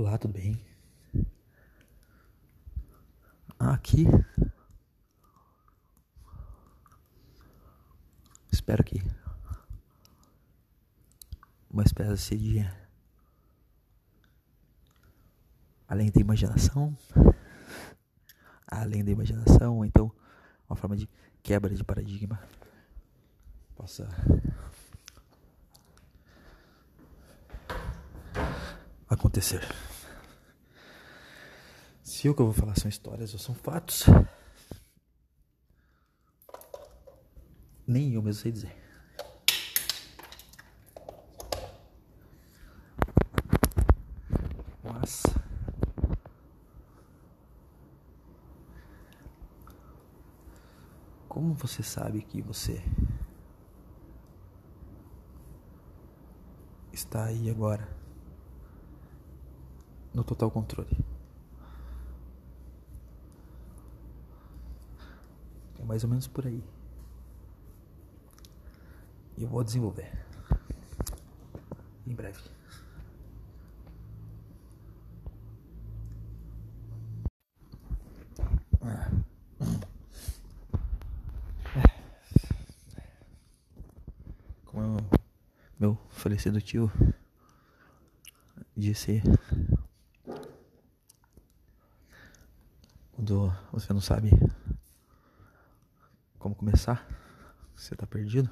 Olá, tudo bem? Aqui. Espero que uma espécie de além da imaginação, além da imaginação, então uma forma de quebra de paradigma possa acontecer. Se o que eu vou falar são histórias ou são fatos, nem eu mesmo sei dizer. Mas como você sabe que você está aí agora no total controle? Mais ou menos por aí. E eu vou desenvolver em breve. Como meu falecido tio disse, quando você não sabe começar, você está perdido,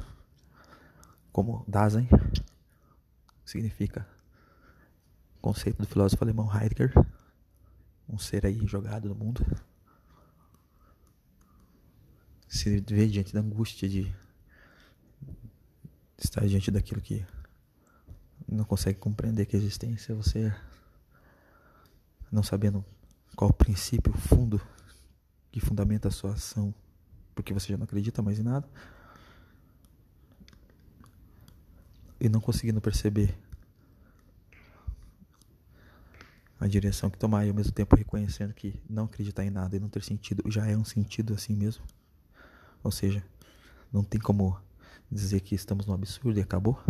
como Dasein significa conceito do filósofo alemão Heidegger, um ser aí jogado no mundo, se vê diante da angústia de estar diante daquilo que não consegue compreender que a existência, você não sabendo qual princípio, fundo que fundamenta a sua ação, porque você já não acredita mais em nada, e não conseguindo perceber a direção que tomar e ao mesmo tempo reconhecendo que não acreditar em nada e não ter sentido já é um sentido assim mesmo. Ou seja, não tem como dizer que estamos no absurdo e acabou,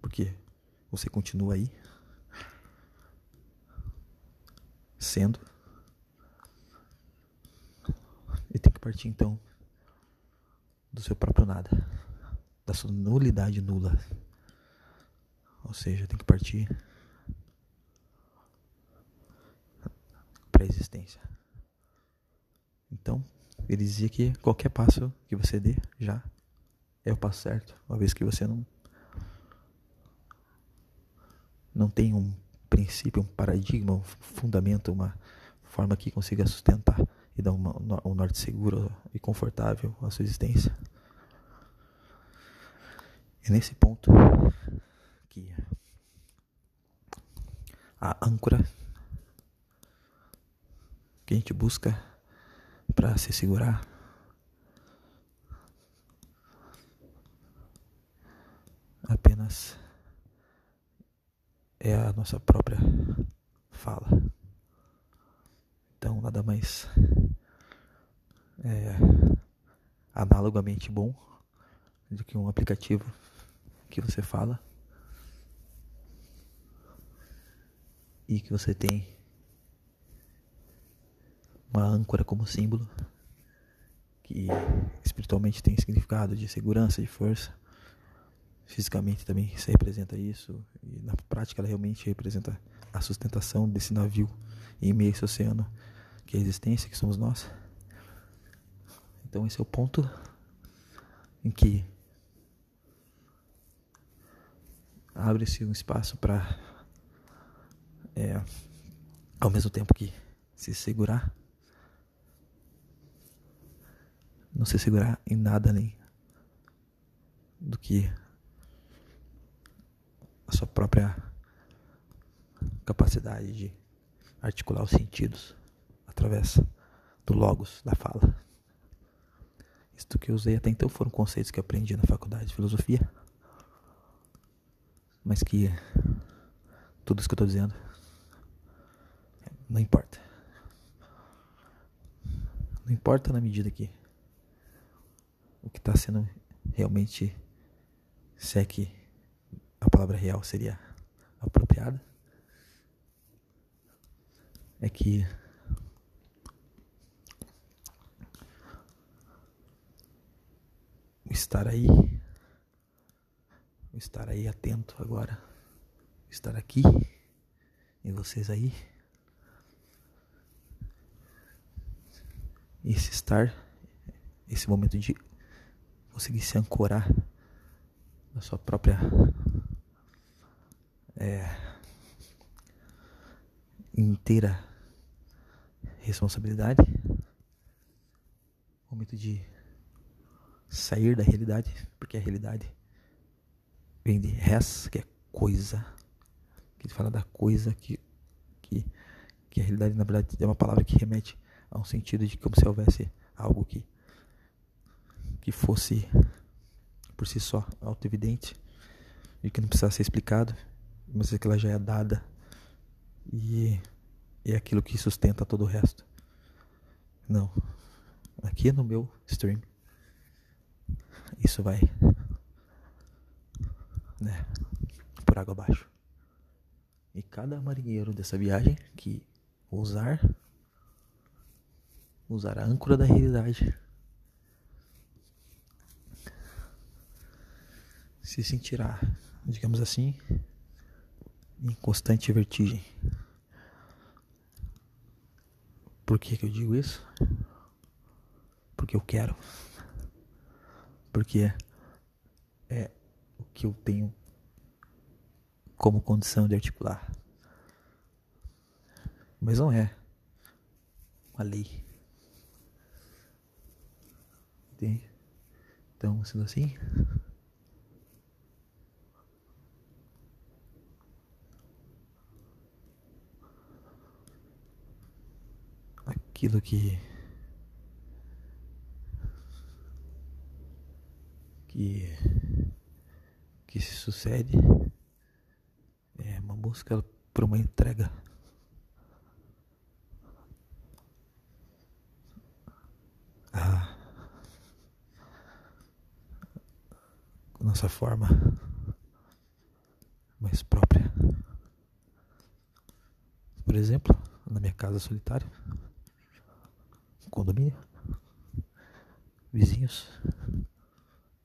porque você continua aí sendo e tem que partir então do seu próprio nada, da sua nulidade nula. Ou seja, tem que partir para a existência. Então, ele dizia que qualquer passo que você dê já é o passo certo, uma vez que você não não tem um princípio, um paradigma, um fundamento, uma forma que consiga sustentar e dar uma, um norte seguro e confortável à sua existência. É nesse ponto que a âncora que a gente busca para se segurar apenas é a nossa própria fala. Então, nada mais é, analogamente bom do que um aplicativo que você fala e que você tem uma âncora como símbolo que espiritualmente tem significado de segurança, de força. Fisicamente também se representa isso e na prática ela realmente representa a sustentação desse navio em meio a esse oceano que é a existência, que somos nós. Então esse é o ponto em que abre-se um espaço para é, ao mesmo tempo que se segurar não se segurar em nada além do que a sua própria capacidade de articular os sentidos através do logos da fala. Isto que eu usei até então foram conceitos que aprendi na faculdade de filosofia, mas que tudo isso que eu estou dizendo não importa. Não importa na medida que o que está sendo realmente, se é que a palavra real seria apropriada, é que estar aí, estar aí atento agora, estar aqui. E vocês aí, esse estar, esse momento de conseguir se ancorar na sua própria é, inteira responsabilidade, momento de sair da realidade, porque a realidade vem de res, que é coisa, que fala da coisa que, que, que a realidade na verdade é uma palavra que remete a um sentido de como se houvesse algo que que fosse por si só auto-evidente e que não precisasse ser explicado, mas que ela já é dada e é aquilo que sustenta todo o resto. Não. Aqui no meu stream isso vai né, por água abaixo. E cada marinheiro dessa viagem que ousar usar a âncora da realidade se sentirá, digamos assim, em constante vertigem. Por que, que eu digo isso? Porque eu quero porque é o que eu tenho como condição de articular. Mas não é uma lei. Entende? Então, sendo assim, aquilo que que, que se sucede é uma busca por uma entrega. A nossa forma mais própria. Por exemplo, na minha casa solitária, condomínio, vizinhos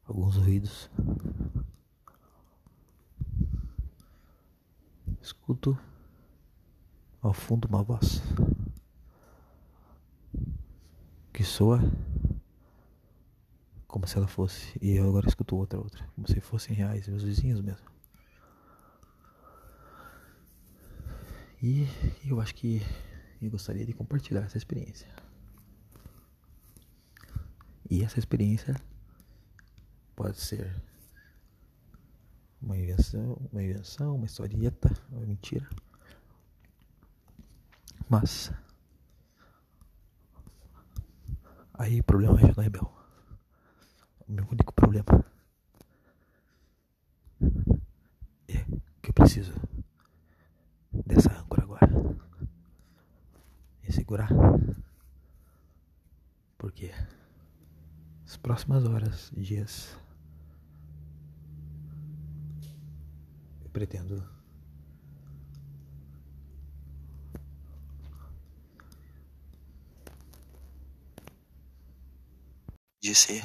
alguns ruídos. Escuto ao fundo uma voz que soa como se ela fosse, e eu agora escuto outra, outra, como se fossem reais, meus vizinhos mesmo. E eu acho que eu gostaria de compartilhar essa experiência. E essa experiência Pode ser uma invenção, uma invenção, uma historieta, uma mentira. Mas aí o problema é Rebel. O meu único problema é que eu preciso dessa âncora agora. E segurar. Porque as próximas horas, dias pretendo. De ser